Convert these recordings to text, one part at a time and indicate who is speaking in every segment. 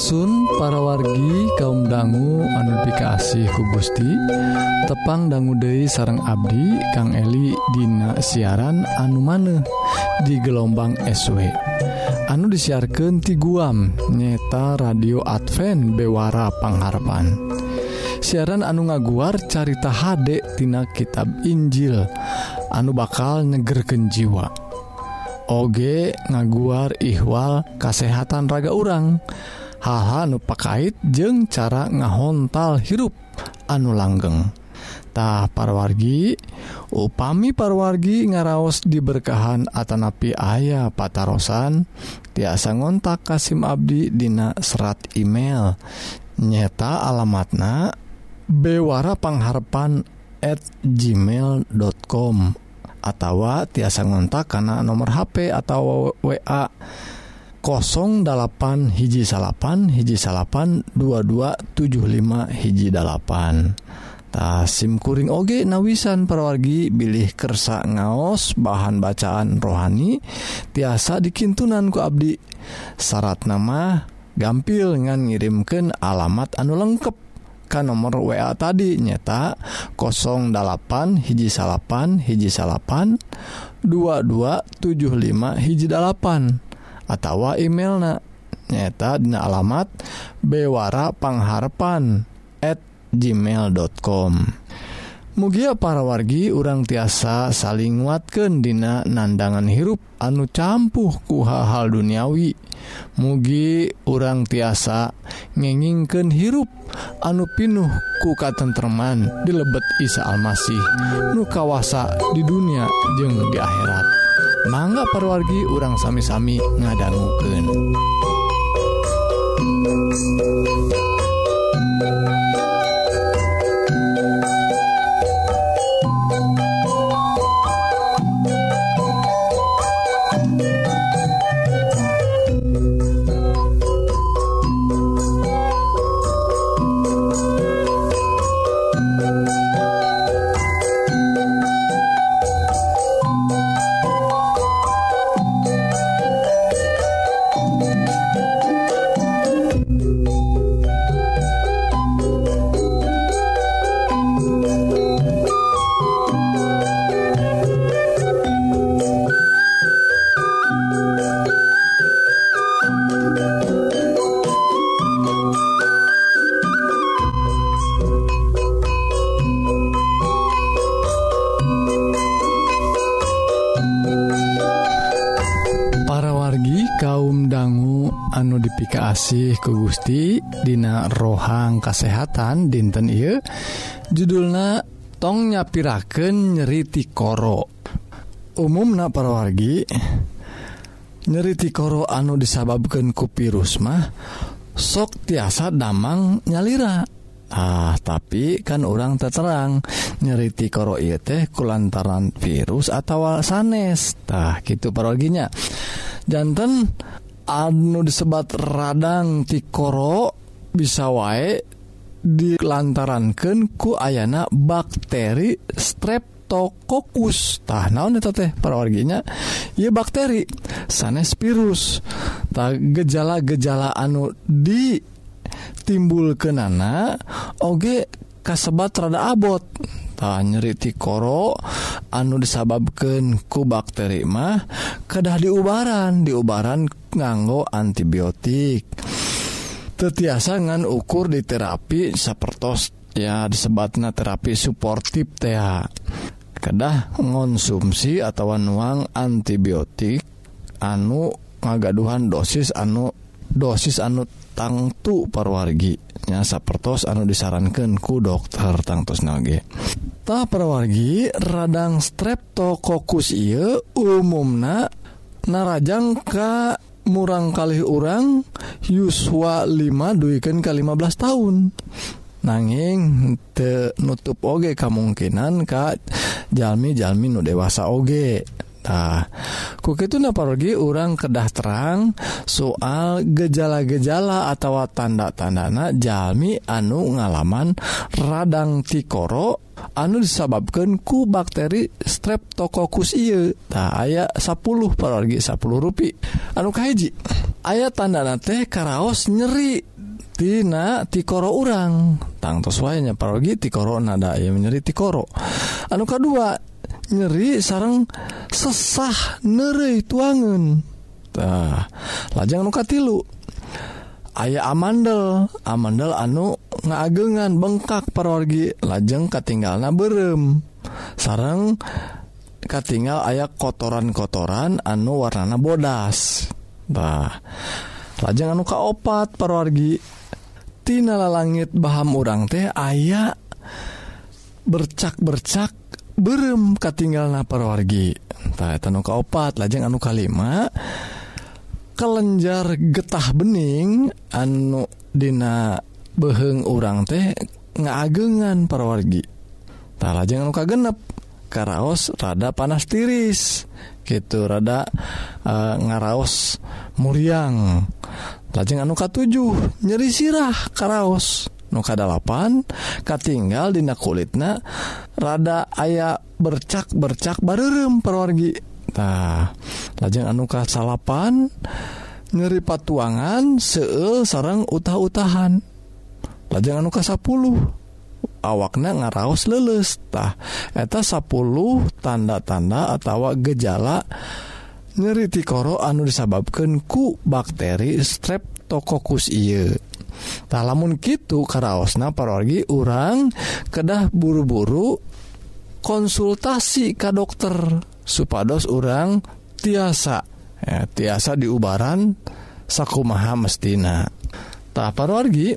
Speaker 1: Asun para wargi kaum dangu anu ku Gusti tepang dangu Dei sarang Abdi Kang Eli Dina siaran anu maneh di gelombang SW anu disiarkan ti guam nyeta radio Advent Bewara Pangharapan. Siaran anu ngaguar carita Hdektina tina kitab Injil anu bakal nyegerken jiwa. Oge ngaguar ikhwal kasehatan raga urang. dan haha nupakait jeung cara ngahontal hirup anu langgengtah parwargi upami parwargi ngaraos diberkahan Atanapi ayah patarosan tiasa ngontak Kasim Abdi Dina serat email. Nyeta alamatna Bewara pengharpan@ gmail.com atau tiasa ngontak karena nomor HP atau wa 08 hiji salapan hiji salapan 2275 hiji 8tah SIMkuring oge nawisan perwargi bilih kersa ngaos bahan bacaan rohani tiasa dikintunanku Abdi. Syarat nama gampil ngan ngirimken alamat anu lengkap Ka nomor WA tadi nyata 08 hiji salapan hiji salapan 2275 hiji 8 atau emailna. Nyata dina alamat bewara pangharpan@ gmail.com Mugia para wargi urang tiasa saling nguatkan dina nandangan hirup anu campuh ku hal-hal duniawi. Mugi urang tiasa ngengingken hirup anu pinuh ku di dilebet Isa Almasih nu kawasa di dunia jeung di akhirat. mangga perwargi urang sami-sami ngadangguken Hang kesehatan dinten I judulna tongnya piraken nyeriti koro. Umum na parawargi nyeriti koro anu disababkan ku virus mah sok tiasa damang nyalira. Ah tapi kan orang terterang nyeriti koro ieu teh kulantaran virus atau sanes tah gitu paroginya jantan anu disebat radang tikoro bisa wae dilantarankan ku ayana bakteri streptokokus tah naon eta teh parawarginya ya bakteri sanes virus. Tah gejala-gejala anu di timbul kenana oge kasebat rada abot. Tah nyeriti koro anu disababkan ku bakteri mah kedah diubaran diubaran nganggo antibiotik. tetiasa ngan ukur di terapi sapertos ya disebatnya terapi suportif teh kedah ngonsumsi atau nuang antibiotik anu ngagaduhan dosis anu dosis anu tangtu parwarginya sapertos anu disarankan ku dokter tangtus nage. Ta perwargi radang streptokokus iya umumna narajang ka murang kali orang Yuswa 5 duikan ke 15 tahun. Nanging te nutup oge kemungkinan Kak jalmi-jalmi nu dewasa oge. Nah, kok itu naparogi orang kedah terang soal gejala-gejala atau tanda-tandana jalmi anu ngalaman radang tikoro anu disababkan ku bakteri strep tokokus tak aya 10 parorgi 10 rui anuji ayat tandana teh karaos nyeri Tina tikoro urang. Tangtos wanya parogi tikoro nada ya nyeri tikoro. Anu kedua nyeri sarang sesah nere tuangan tah lajang nuka tilu aya amandel amandel anu ngaagengan bengkak perorgi lajeng ketinggal na berem. Sarang katingal aya kotoran-kotoran anu warnana bodas. Bah lajeng anu kaopat perorgitinala langit Baham urang teh aya bercak-bercak berem ketinggal na perorgitah anu kaopat lajeng anu kalima kelenjar getah bening anu Dina beheng urang teh ngaagengan perwargitala jangan luka genep karaos rada panas tiris gitu rada uh, ngaraos muriang. Lajeng anuka 7 nyeri sirah karaos. Nuka 8 katinggal dina kulitna rada aya bercak bercak barem perwargi nah lajeng anuka salapan nyeri patuangan seul sarang utah-utahan. Lajeng anuka 10 awakna ngaraos lelestah eta 10 tanda-tanda atau gejala nyeri tikoro anu disababkan ku bakteri streptokokus iye tak lamun gitu karaosna parorgi urang kedah buru-buru konsultasi ke dokter. supados orang tiasa ya, tiasa diubaran sakumaha mestina. Tak parwargi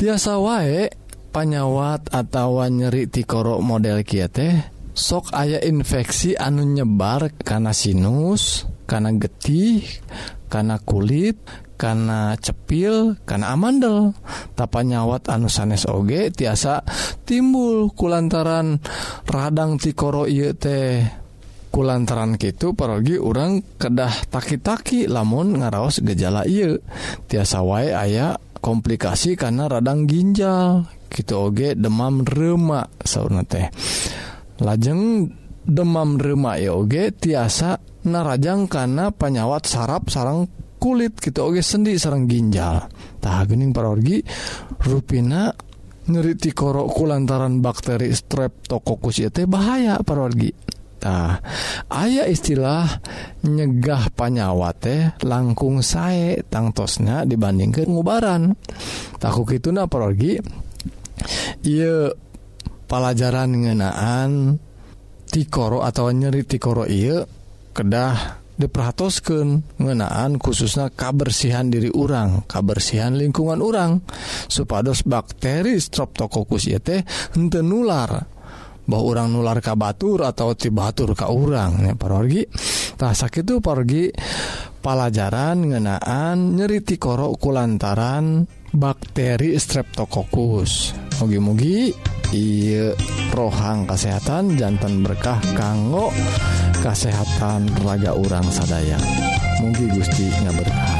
Speaker 1: tiasa wae panyawat atau nyeri tikoro model kia teh sok aya infeksi anu nyebar karena sinus karena getih karena kulit karena cepil karena amandel. Tapa nyawat anu sanes oge tiasa timbul kulantaran radang tikoro ieu teh. Kulantaran gitu pergi orang kedah taki-taki lamun ngaraos gejala I tiasa wae aya komplikasi karena radang ginjal. Gitu oge demam remak sauna teh. Lajeng demam remak ya oge tiasa narajang karena penyawat saraf sarang kulit. Gitu oge sendi sarang ginjal. Tah gening parorgi rupina nyeri tikoro kulantaran bakteri streptococcus teh bahaya parorgi ah ayaah istilah nyegah panyawate langkung sae tangtosnya dibandingkan mubaran takut itu naprogi ia pelajaran ngenaan tikoro atau nyeri tikoro iya kedah diperatosken ngenaan khususnya kabersihan diri urang kabersihan lingkungan urang. Supados bakteri streptokokus yete nular. bahwa orang nular ka Batur atau ti Batur ka urang tak sakit itu pergi pelajaran ngenaan nyeriti korok kulantaran bakteri streptokokus mugi-mugi iya rohang kesehatan jantan berkah kanggo kesehatan raga orang sadaya. Mugi Gusti nya berkah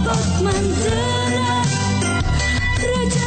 Speaker 1: Rapat Mantena Raja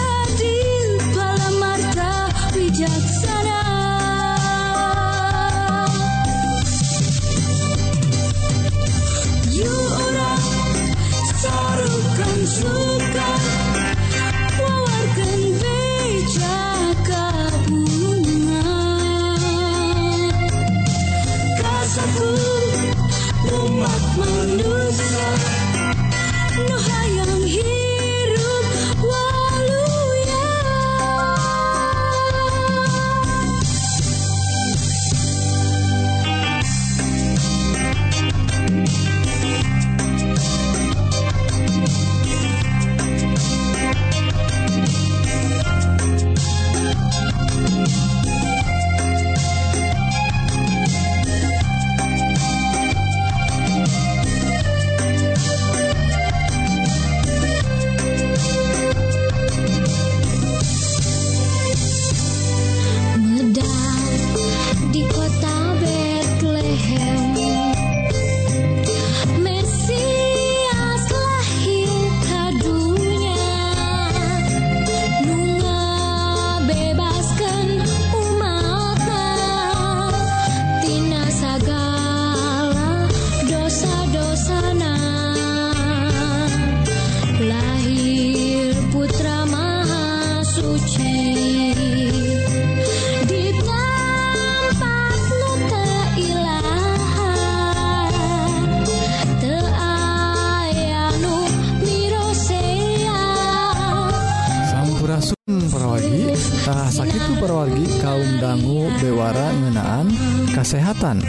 Speaker 1: Tah itu perwargi kaum dangu bewara ngenaan kesehatan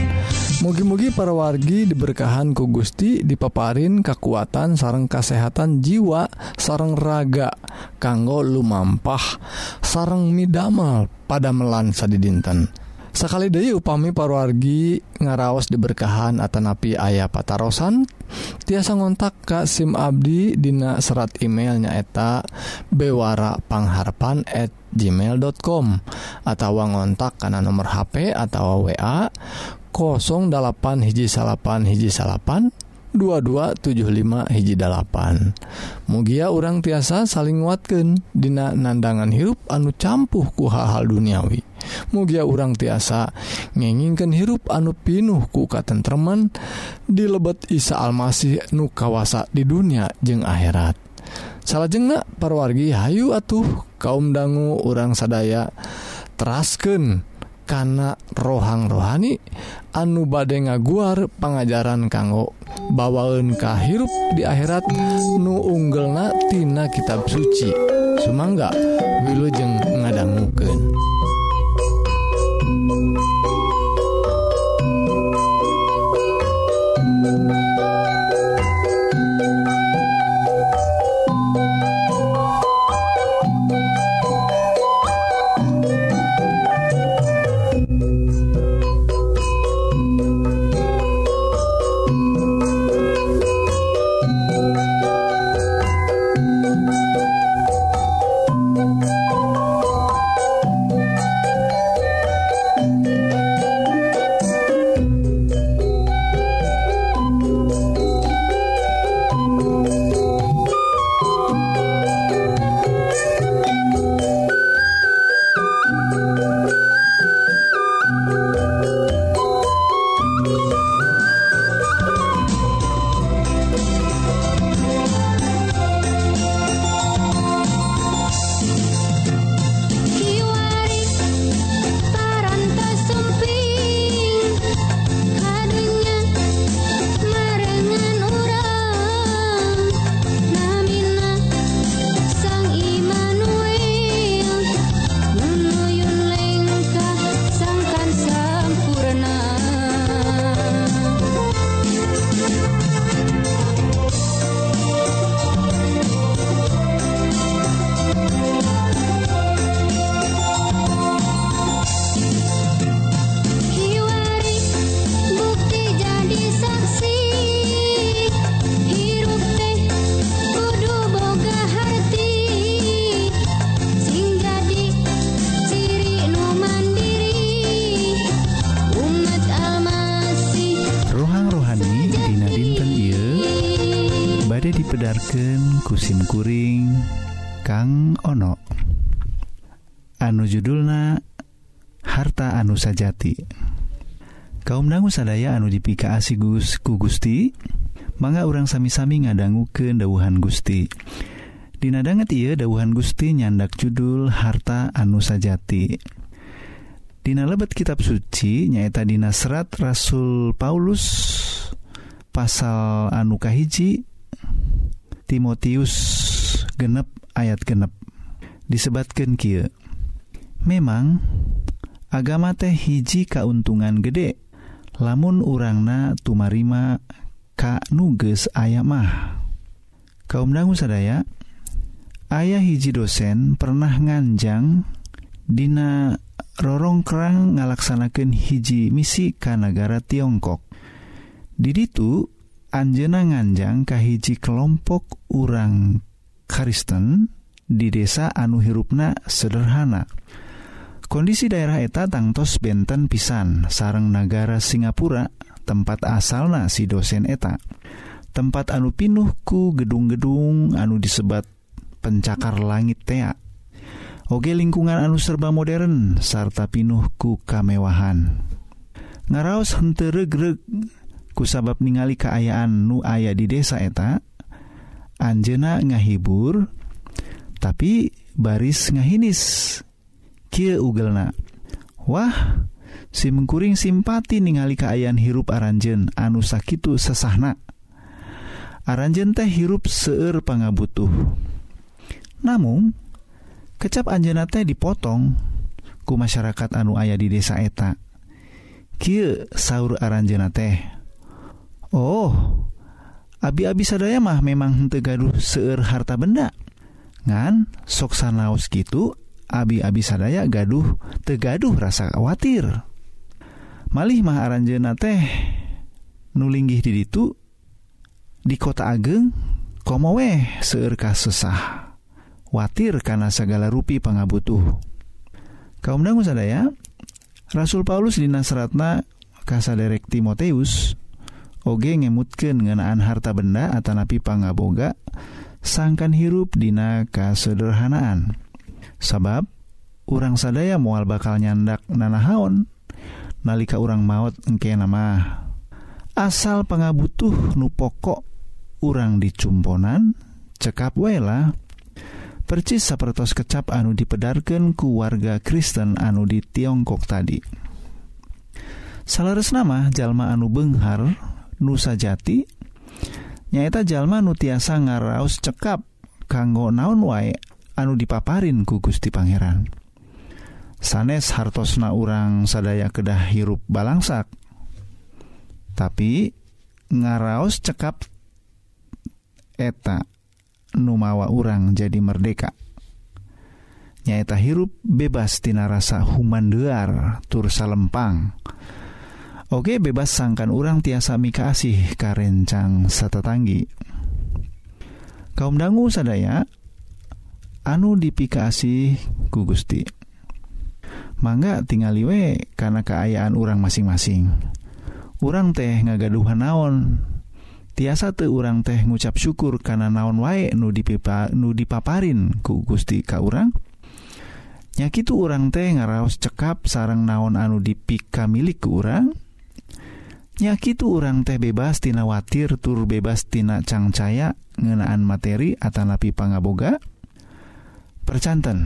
Speaker 1: mugi-mugi perwargi diberkahan ku Gusti dipaparin kekuatan sarang kesehatan jiwa sarang raga kanggo lumampah sarang midamel pada melansa di dinten sakali Dewi upami parwargi ngaraos diberkahan Atanapi ayah patarosan tiasa ngontak Ka SIM Abdi Dina serat emailnya eta bewarapangharpan@ gmail.com atau ngontak karena nomor HP atau wa 08 hiji salapan hiji salapan 2275 mugia orang tiasa saling nguatkan Dina nandangan hirup anu campuh ku hal-hal duniawi. Mugia orang tiasa ngengingkan hirup anu pinuh ku katentreman di lebet Isa Almasih nu kawasa di dunia jeung akhirat. Salah jengak parwargi Hayu atuh kaum dangu orang sadaya terasken kana rohang rohani anu bade ngaguar pengajaran kanggo bawaun kahirup di akhirat nu unggelnatina kitab suci Sumangga wilujeng ngadangguken.
Speaker 2: kusimkuring Kang ono. Anu judulna harta anu sajati. Kaum dangu sadaya anu dipika asigus ku Gusti mangga orang sami-sami ngadanggu ke dauhan Gusti. Dinadanget ia dauhan Gusti nyandak judul harta anu sajati. Dina lebet kitab suci nyaeta Dina serat Rasul Paulus pasal anukahiji Timotius genep ayat genep. Disebatkan Ky memang agama teh hiji kauntungan gede lamun urangna tumarima Ka nuges aya mah. Kaum dangu sadaya ayah hiji dosen pernah nganjang Dina rorong kerang ngalaksanakan hiji misi Kanagara Tiongkok. Diditu Anjena nganjang kahiji kelompok urang Kristen di desa anu hirupna sederhana. Kondisi daerah eta tangtos benten pisan. Sarang negara Singapura tempat asalna si dosen eta. Tempat anu pinuhku gedung-gedung anu disebat pencakar langit tea. Oge lingkungan anu serba modern sarta pinuhku kamewahan. Ngaraos henteregreg kusabab ningali keayaan nu aya di desa eta Anjena ngahibur tapi baris ngahinis. Kie ugelna. Wah si mengkuring simpati ningali keayaan hirup aranjen anu sakitu sesahna. Aranjen teh hirup seueur pangabutuh. Namun kecap anjena teh dipotong ku masyarakat anu ayah di desa eta. Kie sahur aranjena teh. Oh abi-abi sadaya mah memang tegaduh gaduh seueur harta benda. Ngan soksan laos gitu abi-abi sadaya gaduh tegaduh rasa khawatir. Malih mah aranjena teh nulinggih di itu di kota ageng komo weh seueur sesah. Watir karena segala rupi pangabutuh. Kaum dangu sadaya Rasul Paulus di Nasratna kasaderek Timoteus oge ngemutken ngenaan harta benda Atanapi pangaboga sangkan hirup Dina kasederhanaan. Sabab urang sadaya mual bakal nyandak nanahaon nalika urang maut engke nama asal pangabutuh nu pokok urang dicumponan cekap wela percis sapertos kecap anu dipedarkan ku warga Kristen anu di Tiongkok tadi. Salares nama jalma anu Benghar nusa jati. Nyaeta jalma nutiasa ngaraos cekap kanggo naon wae anu dipaparin ku Gusti Pangeran. Sanes hartosna urang sadaya kedah hirup balangsak. Tapi ngaraos cekap eta numawa urang jadi merdeka. Nyaeta hirup bebas tina rasa humandear tur salempang. Oke bebas sangkan urang tiasa mikasih karencang satetanggi kaum dangu sadaya anu dipikasi ku Gusti. Mangga tinggal we karena keayaan urang masing-masing. Urang teh ngagaduhan naon? Tiasa tuh urang teh ngucap syukur karena naon wae nu dipipa nu dipaparin ku Gusti ka urang? Nyakitu urang teh ngaraos cekap sarang naon anu dipika milik ke urang? nyaki urang teh bebastina watir tur bebas tina cangcaya ngenaan materi Atanapi pangaboga. Percanten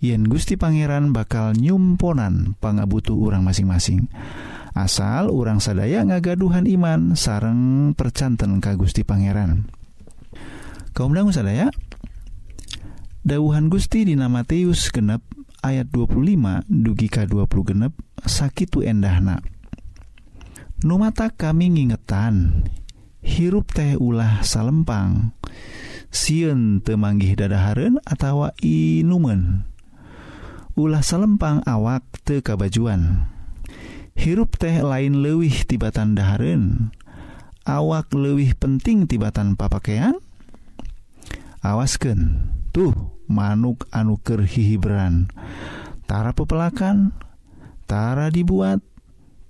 Speaker 2: yen Gusti Pangeran bakal nyumponan pangabutuh urang masing-masing. Asal urang sadaya ngagaduhan iman sareng percanten ka Gusti Pangeran. Kaum dangu sadaya? Dawuhan Gusti dina Matius genep ayat 25 dugi ka 20 genep sakitu endahna. Numata kami ngingetan hirup teh ulah salempang. Siun temanggih dadaharun atau inumen. Ulah salempang awak te kabajuan. Hirup teh lain lewih tibatan daharun awak lewih penting tibatan papakaian awasken tuh manuk anuker hihibran tara pepelakan tara dibuat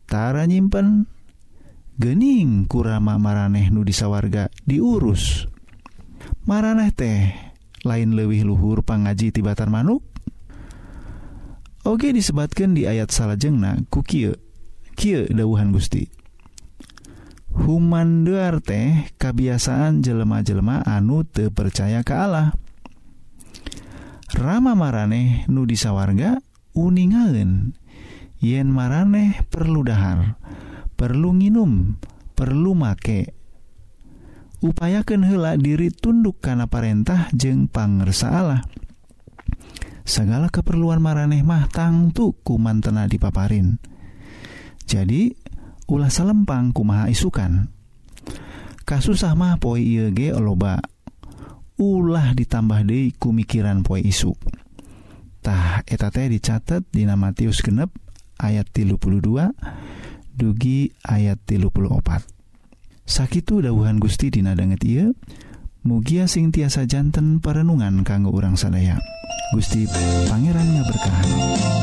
Speaker 2: tara nyimpen gening kurama maraneh nu disawarga diurus. Maraneh teh lain lewih luhur pangaji tibatan manuk? Oke disebatkan di ayat salahjengna ku Ky dauhan Gusti. Humanduar teh kebiasaan jelema-jelema anu te percaya ke Allah. Rama maraneh nu disawarga uningaen yen maraneh perlu dahar. Perlu minum perlu make. Upayakan hela diri tunduk karena Parentah jeng pangersa Allah. Segala keperluan mareh mah tangtu kuman tena dipaparin. Jadi ulah selempang kumaha isukan. Kasus mah poi loba. Ulah ditambah di kumikiran poi isutah etat dicatat Dina Matius genep ayat 32 dugi ayat 34 sakit sakittu dauhan Gusti dinadanget ia mugia sing tiasa jantan perenungan kanggo urang sadaya. Gusti Pangerannya berkahan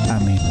Speaker 2: amin.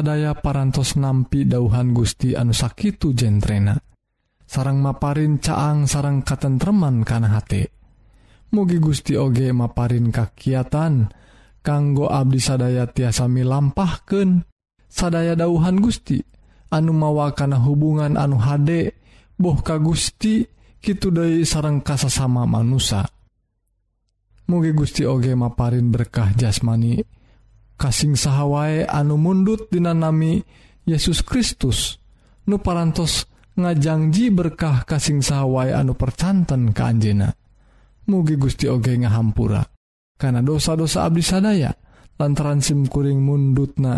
Speaker 1: sadaya parantos nampi dauhan Gusti anu Sakitu jentrena. Sarang maparin caang sarang katentreman kana hate. Mugi Gusti oge maparin kakiatan kanggo Abdi sadaya tiasami lampahken sadaya dauhan Gusti anu mawa kana hubungan anu hade boh ka Gusti Kitu dari sarang kasasama manusa. Mugi Gusti oge maparin berkah jasmani. kasing sahwai anu mundut dinanami Yesus Kristus. Nu parantos ngajangji berkah kasing sahawai anu percanten ke Anjena mugi Gusti Oge ngahampura. Karena dosa-dosa Abdi sadaya lantaran simkuring mundutna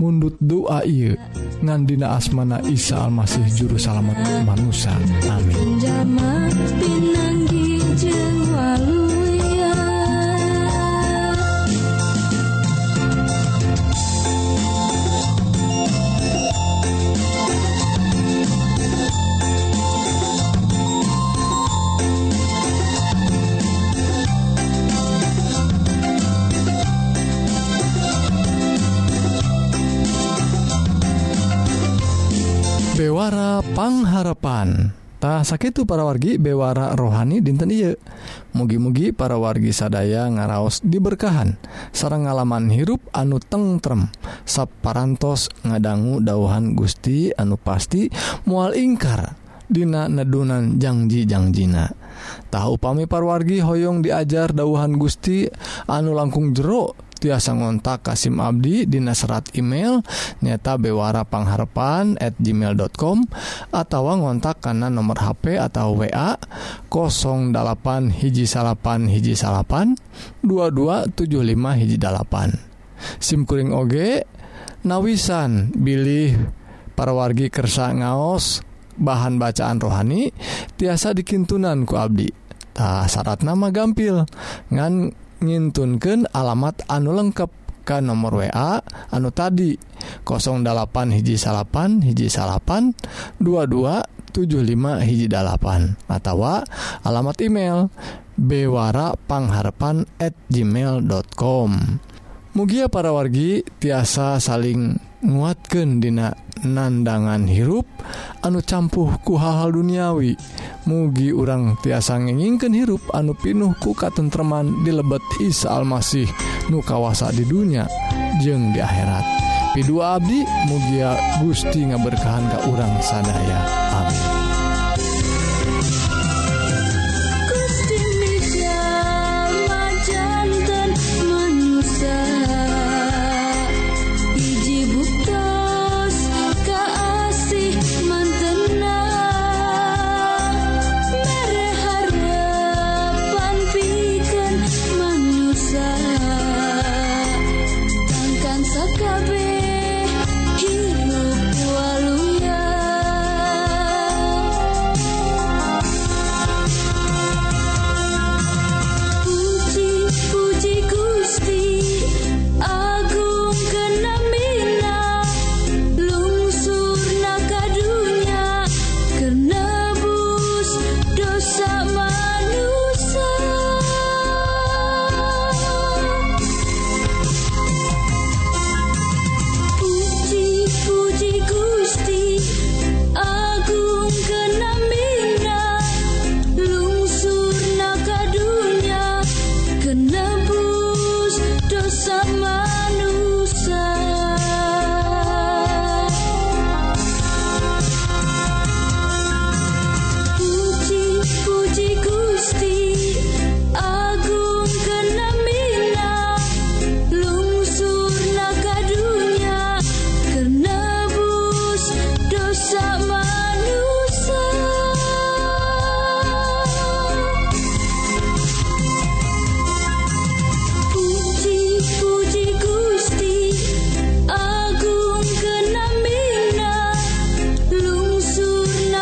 Speaker 1: mundut doa iya ngandina asmana Isa Almasih juru salamet manusia. Amin. pangharapantah sakit para wargi bewara rohani dinten Iye mugi-mugi para wargi sadaya ngaraos diberkahan. Sarang ngalaman hirup anu tengrem saparantos ngadanggu dauhan Gusti anu pasti mual ingkar Dina nedunan janjijangjiina tahu pami parwargi Hoong diajar dauhan Gusti anu langkung jeruk tiasa ngontak Kasim Abdi Dina serat email nyata bewara pangharpan at gmail.com atau ngontak karena nomor HP atau WA 08 hiji salapan hiji salapan 2275 hijjipan SIMkuring OG nawisan bilih para wargi kersa ngaos bahan bacaan rohani tiasa dikintunanku Abdi. Syarat nama gampil ngan ngintunkan alamat anu lengkap ke nomor WA anu tadi 08 hiji salapan hiji salapan 2275 hiji dalapan atau alamat email bewarapangharapan at gmail.com Mugia para wargi tiasa saling nguatkan dina nandangan hirup anu campuhku hal-hal duniawi. Mugi urang tiasa ngeningken hirup anu pinuh ku katentreman di lebet Isa Almasih nu kawasa di dunia jeng di akhirat. Pidu Abdi mugia Gusti ngaberkahan ke urang sadaya. Amin.